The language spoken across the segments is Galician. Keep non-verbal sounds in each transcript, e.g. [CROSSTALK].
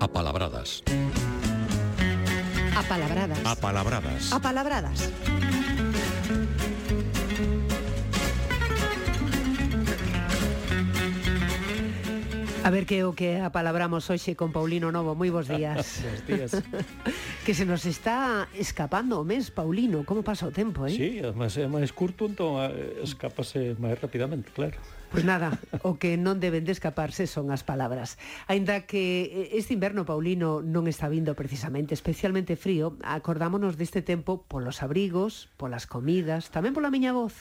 Apalabradas. Apalabradas. Apalabradas. Apalabradas. A ver que o que apalabramos hoxe con Paulino Novo. Moi bons días. [LAUGHS] bons días. [LAUGHS] que se nos está escapando o mes, Paulino. Como pasa o tempo, eh? Sí, además é máis curto, entón eh, escapase máis rapidamente, claro. Pois nada, o que non deben de escaparse son as palabras. Ainda que eh, este inverno paulino non está vindo precisamente especialmente frío, acordámonos deste tempo polos abrigos, polas comidas, tamén pola miña voz.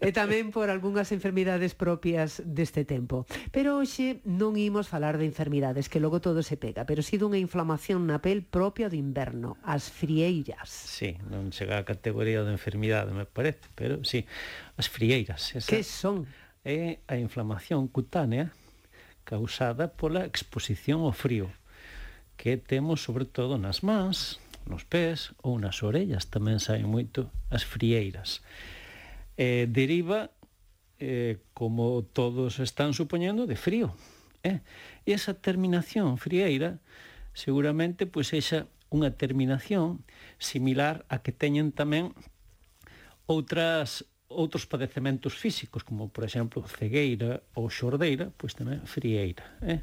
E tamén por algunhas enfermidades propias deste tempo. Pero hoxe non imos falar de enfermidades, que logo todo se pega, pero si dunha inflamación na pel propia do inverno, as frieiras. Sí, non chega a categoría de enfermidade, me parece, pero sí, as frieiras. Esa... Que son? É a inflamación cutánea causada pola exposición ao frío que temos sobre todo nas mans, nos pés ou nas orellas tamén saen moito as frieiras. Eh, deriva, eh, como todos están supoñendo, de frío. Eh? E esa terminación frieira seguramente pois eixa unha terminación similar a que teñen tamén outras outros padecementos físicos, como por exemplo cegueira ou xordeira, pois tamén frieira. Eh?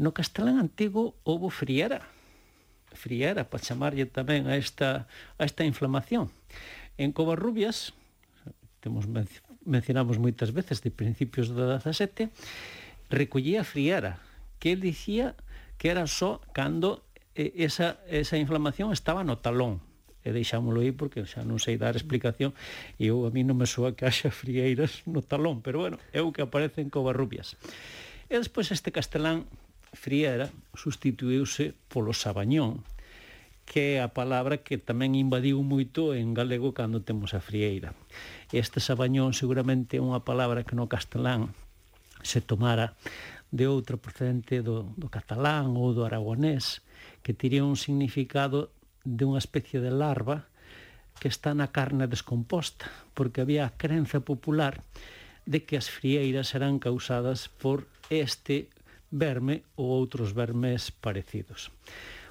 No castelán antigo houve friera, friera, para chamarlle tamén a esta, a esta inflamación. En Covarrubias, temos mencionamos moitas veces de principios do 17, recollía friera, que el dicía que era só cando eh, esa, esa inflamación estaba no talón, e deixámolo aí porque xa non sei dar explicación e eu a mí non me soa que haxa frieiras no talón, pero bueno, é o que aparece en Covarrubias. E despois este castelán Friera sustituíuse polo Sabañón, que é a palabra que tamén invadiu moito en galego cando temos a frieira. Este sabañón seguramente é unha palabra que no castelán se tomara de outra procedente do, do catalán ou do aragonés, que teria un significado de unha especie de larva que está na carne descomposta, porque había a crenza popular de que as frieiras eran causadas por este verme ou outros vermes parecidos.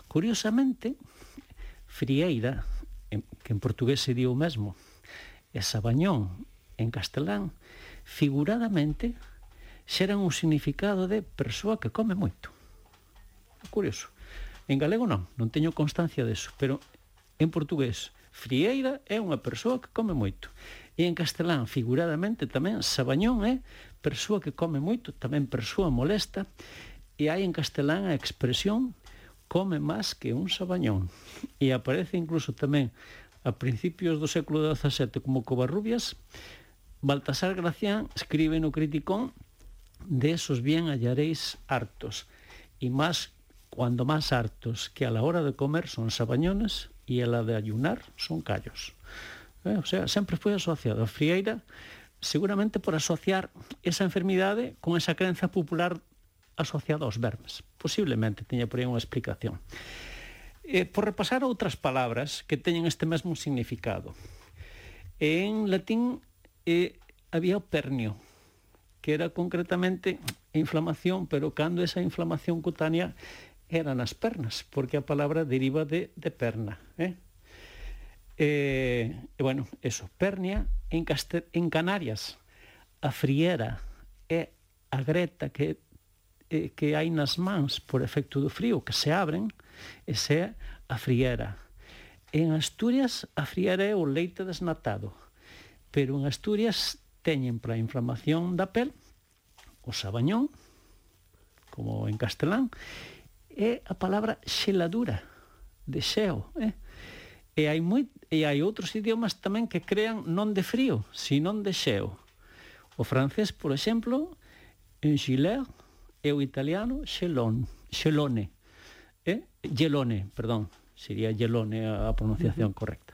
Curiosamente, frieira, que en portugués se di o mesmo, e sabañón, en castelán, figuradamente xeran un significado de persoa que come moito. Curioso. En galego non, non teño constancia deso, pero en portugués Frieira é unha persoa que come moito. E en castelán, figuradamente, tamén Sabañón é persoa que come moito, tamén persoa molesta. E hai en castelán a expresión come máis que un sabañón. E aparece incluso tamén a principios do século XVII como Covarrubias, Baltasar Gracián escribe no Criticón de esos bien hallaréis hartos, E máis cuando más hartos que a la hora de comer son sabañones y a la de ayunar son callos. Eh, o sea, sempre foi asociado a frieira seguramente por asociar esa enfermidade con esa creencia popular asociada aos vermes. Posiblemente teña por aí unha explicación. Eh, por repasar outras palabras que teñen este mesmo significado. En latín eh, había o pernio, que era concretamente inflamación, pero cando esa inflamación cutánea eran as pernas, porque a palabra deriva de, de perna. Eh? E, e, bueno, eso, pernia en, Caster, en Canarias, a friera é a greta que eh, que hai nas mans por efecto do frío, que se abren, esa é a friera. En Asturias, a friera é o leite desnatado, pero en Asturias teñen para a inflamación da pel o sabañón, como en castelán, é a palabra xeladura, de xeo, eh? E hai, moi, e hai outros idiomas tamén que crean non de frío, sino de xeo. O francés, por exemplo, en gilet, e o italiano xelon, xelone, eh? gelone, perdón, sería gelone a pronunciación uh -huh. correcta.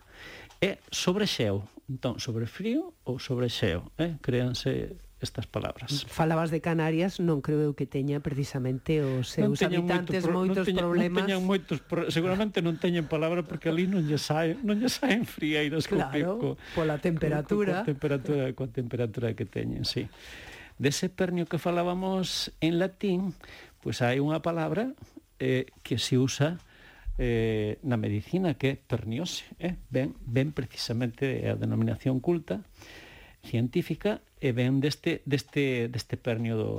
É sobre xeo, entón, sobre frío ou sobre xeo, eh? créanse estas palabras. Falabas de Canarias, non creo eu que teña precisamente os seus non habitantes moito, moitos non teña, problemas. Non teñan moitos, seguramente non teñen palabra porque ali non lle sae, non lle saen frieiras claro, co, pola temperatura. Co, co, co, temperatura, coa temperatura que teñen, sí. Dese pernio que falábamos en latín, pois pues hai unha palabra eh, que se usa eh, na medicina que é perniose, eh? ben, ben precisamente a denominación culta, científica e ven deste, deste, deste pernio do,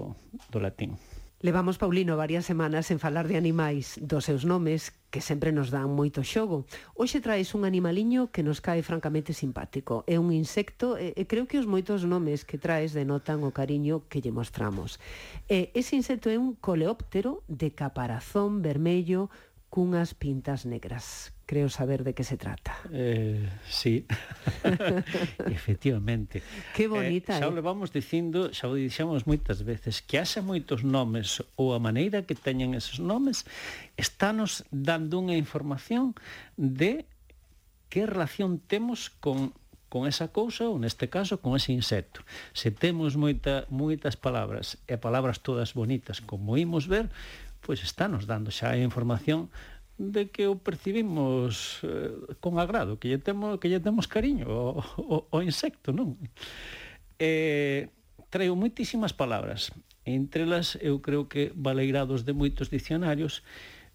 do latín. Levamos, Paulino, varias semanas en falar de animais, dos seus nomes, que sempre nos dan moito xogo. Hoxe traes un animaliño que nos cae francamente simpático. É un insecto e, e creo que os moitos nomes que traes denotan o cariño que lle mostramos. E, ese insecto é un coleóptero de caparazón vermello cunhas pintas negras creo saber de que se trata. Eh, sí, [LAUGHS] efectivamente. Qué eh, bonita. Eh, xa eh? levamos dicindo, xa o dixemos moitas veces, que haxa moitos nomes ou a maneira que teñen esos nomes estános dando unha información de que relación temos con con esa cousa ou neste caso con ese insecto. Se temos moita, moitas palabras e palabras todas bonitas como imos ver, pois estános dando xa a información de que o percibimos eh, con agrado, que lle temos, que lle temos cariño ao, ao, ao insecto, non? Eh, traio moitísimas palabras. Entre elas, eu creo que valeirados de moitos dicionarios,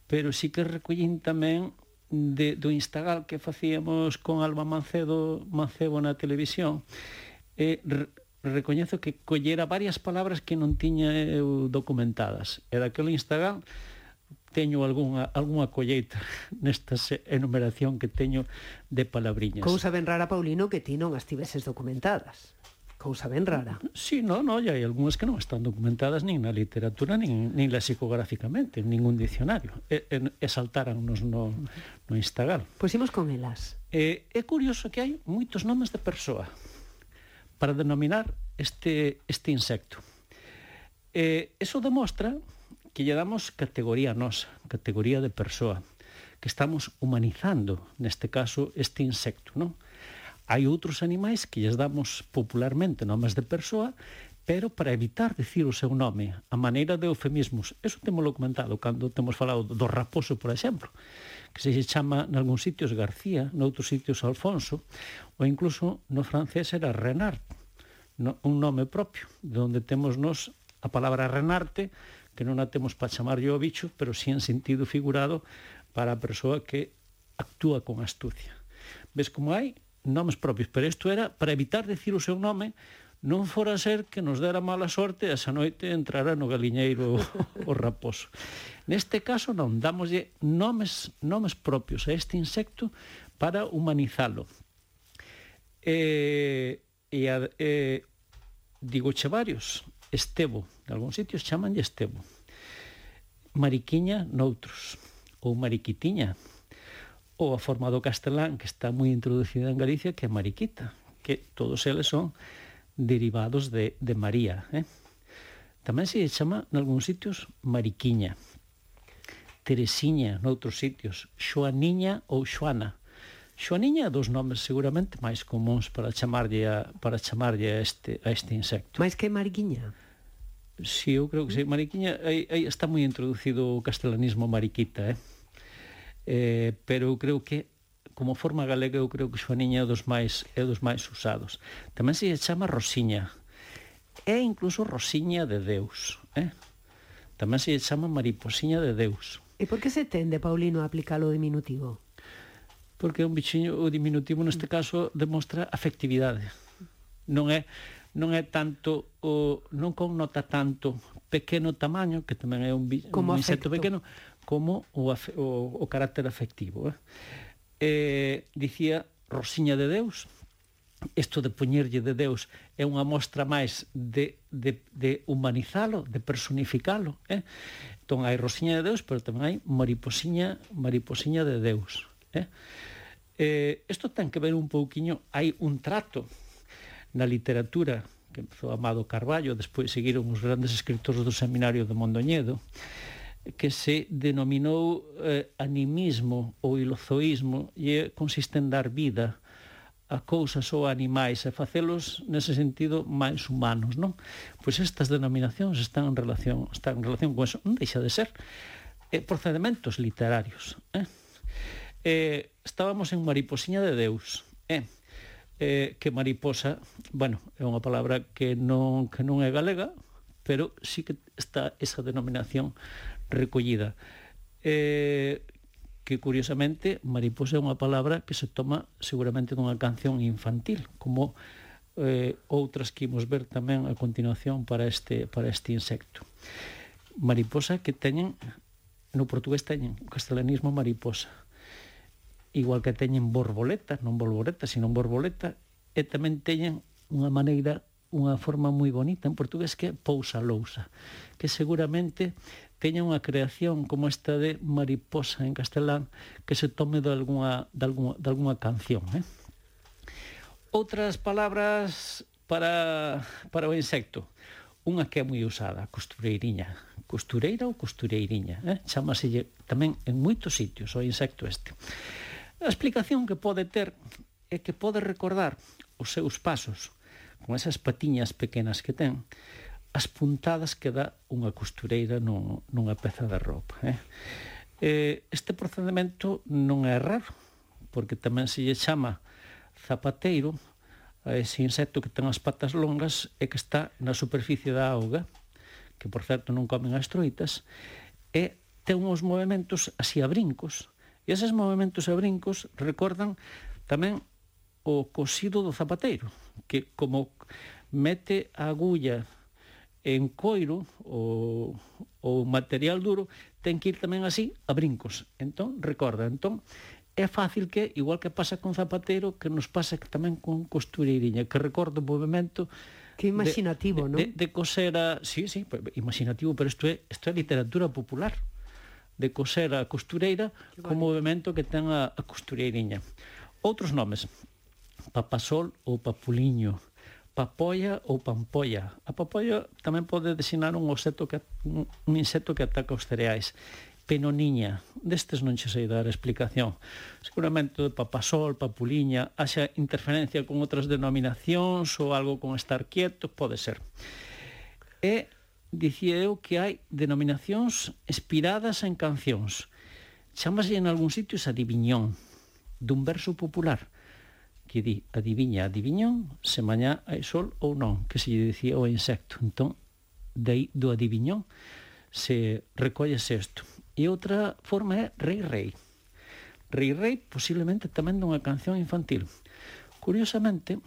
pero sí que recollín tamén de, do Instagal que facíamos con Alba Mancedo, Mancebo na televisión, eh, recoñezo que collera varias palabras que non tiña eu documentadas. E daquele Instagram teño algunha, algunha colleita [LAUGHS] nesta enumeración que teño de palabriñas. Cousa ben rara, Paulino, que ti non as tiveses documentadas. Cousa ben rara. Sí, no, no, e hai algunhas que non están documentadas nin na literatura, nin, nin lexicográficamente, en ningún dicionario. E, e, e saltarannos no, no Instagram. Pois imos con elas. E, é curioso que hai moitos nomes de persoa para denominar este, este insecto. E, eso demostra que lle damos categoría nosa, categoría de persoa, que estamos humanizando, neste caso, este insecto, non? Hai outros animais que lles damos popularmente nomes de persoa, pero para evitar decir o seu nome, a maneira de eufemismos. Eso temolo comentado cando temos falado do raposo, por exemplo, que se chama nalgúns sitios García, noutros sitios Alfonso, ou incluso no francés era Renard, no, un nome propio, de onde temos nos a palabra Renarte, que non a temos para chamarlle o bicho, pero si sí en sentido figurado para a persoa que actúa con astucia. Ves como hai nomes propios, pero isto era para evitar decir o seu nome, non fora ser que nos dera mala sorte e esa noite entrara no galiñeiro o, o raposo. Neste caso non, damoslle nomes, nomes propios a este insecto para humanizalo. Eh, e, e, e eh, digo che varios, Estebo, en algúns sitios chamanlle Estebo. Mariquiña noutros, ou Mariquitiña, ou a forma do castelán que está moi introducida en Galicia que é Mariquita, que todos eles son derivados de, de María. Eh? Tamén se chama, en algúns sitios, Mariquiña, Teresiña, noutros sitios, Xoaniña ou Xoana, Xoaniña é dos nomes seguramente máis comuns para chamarlle a, para chamarlle a este, a este insecto. Mais que mariquiña? Si, sí, eu creo que sí. Mariquiña, aí, aí está moi introducido o castelanismo mariquita, eh? eh pero eu creo que como forma galega eu creo que xoaniña é dos máis é dos máis usados. Tamén se chama rosiña. É incluso rosiña de Deus, eh? Tamén se chama mariposiña de Deus. E por que se tende, Paulino, a aplicar o diminutivo? porque un bichiño, o diminutivo neste mm. caso demostra afectividade. Non é non é tanto o non connota tanto pequeno tamaño, que tamén é un, como un insecto afecto. pequeno, como o, o, o carácter afectivo. Eh? Eh, dicía Rosiña de Deus, isto de poñerlle de Deus é unha mostra máis de, de, de humanizalo, de personificalo. Eh? Entón hai Rosiña de Deus, pero tamén hai Mariposiña, Mariposiña de Deus. Eh? Eh, isto ten que ver un pouquiño, hai un trato na literatura que empezou Amado Carballo, despois seguiron os grandes escritores do seminario de Mondoñedo, que se denominou eh, animismo ou ilozoísmo e consiste en dar vida a cousas ou a animais e facelos nese sentido máis humanos, non? Pois estas denominacións están en relación, están en relación con eso, non deixa de ser eh, procedementos literarios, eh? eh, estábamos en Mariposiña de Deus. Eh, eh, que mariposa, bueno, é unha palabra que non, que non é galega, pero sí que está esa denominación recollida. Eh, que curiosamente mariposa é unha palabra que se toma seguramente dunha canción infantil, como eh, outras que imos ver tamén a continuación para este, para este insecto. Mariposa que teñen, no portugués teñen, o castelanismo mariposa igual que teñen borboletas, non borboletas, sino borboletas, e tamén teñen unha maneira unha forma moi bonita en portugués que é pousa lousa, que seguramente teña unha creación como esta de mariposa en castelán que se tome de alguna, de alguna, de alguna canción. Eh? Outras palabras para, para o insecto. Unha que é moi usada, costureiriña. Costureira ou costureiriña. Eh? Chámaselle tamén en moitos sitios o insecto este. A explicación que pode ter é que pode recordar os seus pasos con esas patiñas pequenas que ten as puntadas que dá unha costureira nun, nunha peza de roupa. Eh? Eh, este procedimento non é raro, porque tamén se lle chama zapateiro a ese insecto que ten as patas longas e que está na superficie da auga, que por certo non comen as troitas, e ten uns movimentos así a brincos, E eses movimentos e brincos recordan tamén o cosido do zapateiro, que como mete a agulla en coiro ou, ou material duro, ten que ir tamén así a brincos. Entón, recorda, entón, é fácil que, igual que pasa con Zapatero, que nos pasa que tamén con costureiriña, que recorda o movimento Que imaginativo, de, de, non? De, de coser a... Sí, sí, imaginativo, pero isto é, isto é literatura popular de coser a costureira co movimento que ten a, a costureiriña. Outros nomes, papasol ou papuliño, papoia ou pampoia. A papoia tamén pode designar un, oseto que, un, un insecto que ataca os cereais. Penoniña, destes non che sei dar explicación. Seguramente de papasol, papuliña, haxa interferencia con outras denominacións ou algo con estar quieto, pode ser. E dicía eu que hai denominacións inspiradas en cancións. Chámase en algún sitios adiviñón, dun verso popular que di adiviña, adiviñón, se mañá hai sol ou non, que se lle dicía o insecto. Entón, dai do adiviñón se recolle isto. E outra forma é Rei Rei. Rei Rei posiblemente tamén dunha canción infantil. Curiosamente,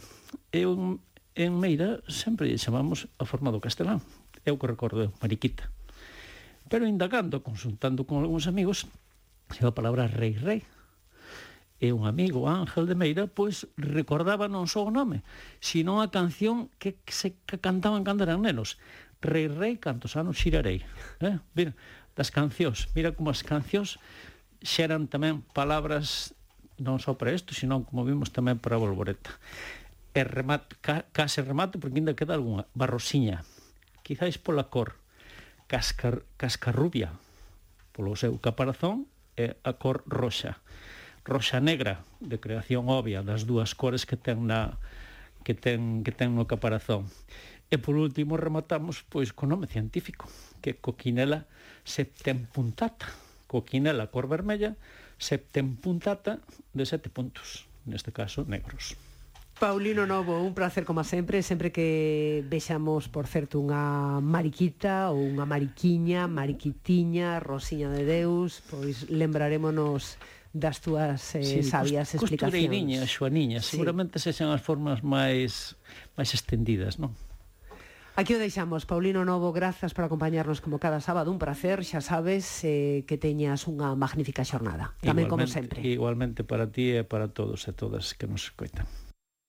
eu en Meira sempre lle chamamos a forma do castelán, é o que recordo eu, Mariquita. Pero indagando, consultando con algúns amigos, se a palabra rei rei, e un amigo, Ángel de Meira, pois recordaba non só o nome, sino a canción que se que cantaban cando eran nenos. Rei rei, cantos anos xirarei. Eh? Mira, das cancións, mira como as cancións xeran tamén palabras non só para isto, sino como vimos tamén para a Volvoreta. E remato, ca, case remato, porque ainda queda algunha. Barrosiña quizáis pola cor cascar, cascarrubia, polo seu caparazón e a cor roxa. Roxa negra, de creación obvia, das dúas cores que ten na que ten, que ten no caparazón. E por último rematamos pois co nome científico, que é Coquinella septempuntata. Coquinella cor vermella, septempuntata de sete puntos, neste caso negros. Paulino Novo, un placer como sempre, sempre que vexamos, por certo, unha mariquita ou unha mariquiña, mariquitiña, rosiña de Deus, pois lembrarémonos das túas eh, sí, sabias explicacións. Costureiriña, xoaniña, sí. seguramente sexan as formas máis máis estendidas, non? Aquí o deixamos, Paulino Novo, grazas por acompañarnos como cada sábado, un placer, xa sabes eh, que teñas unha magnífica xornada, tamén igualmente, como sempre. Igualmente para ti e para todos e todas que nos escoitan.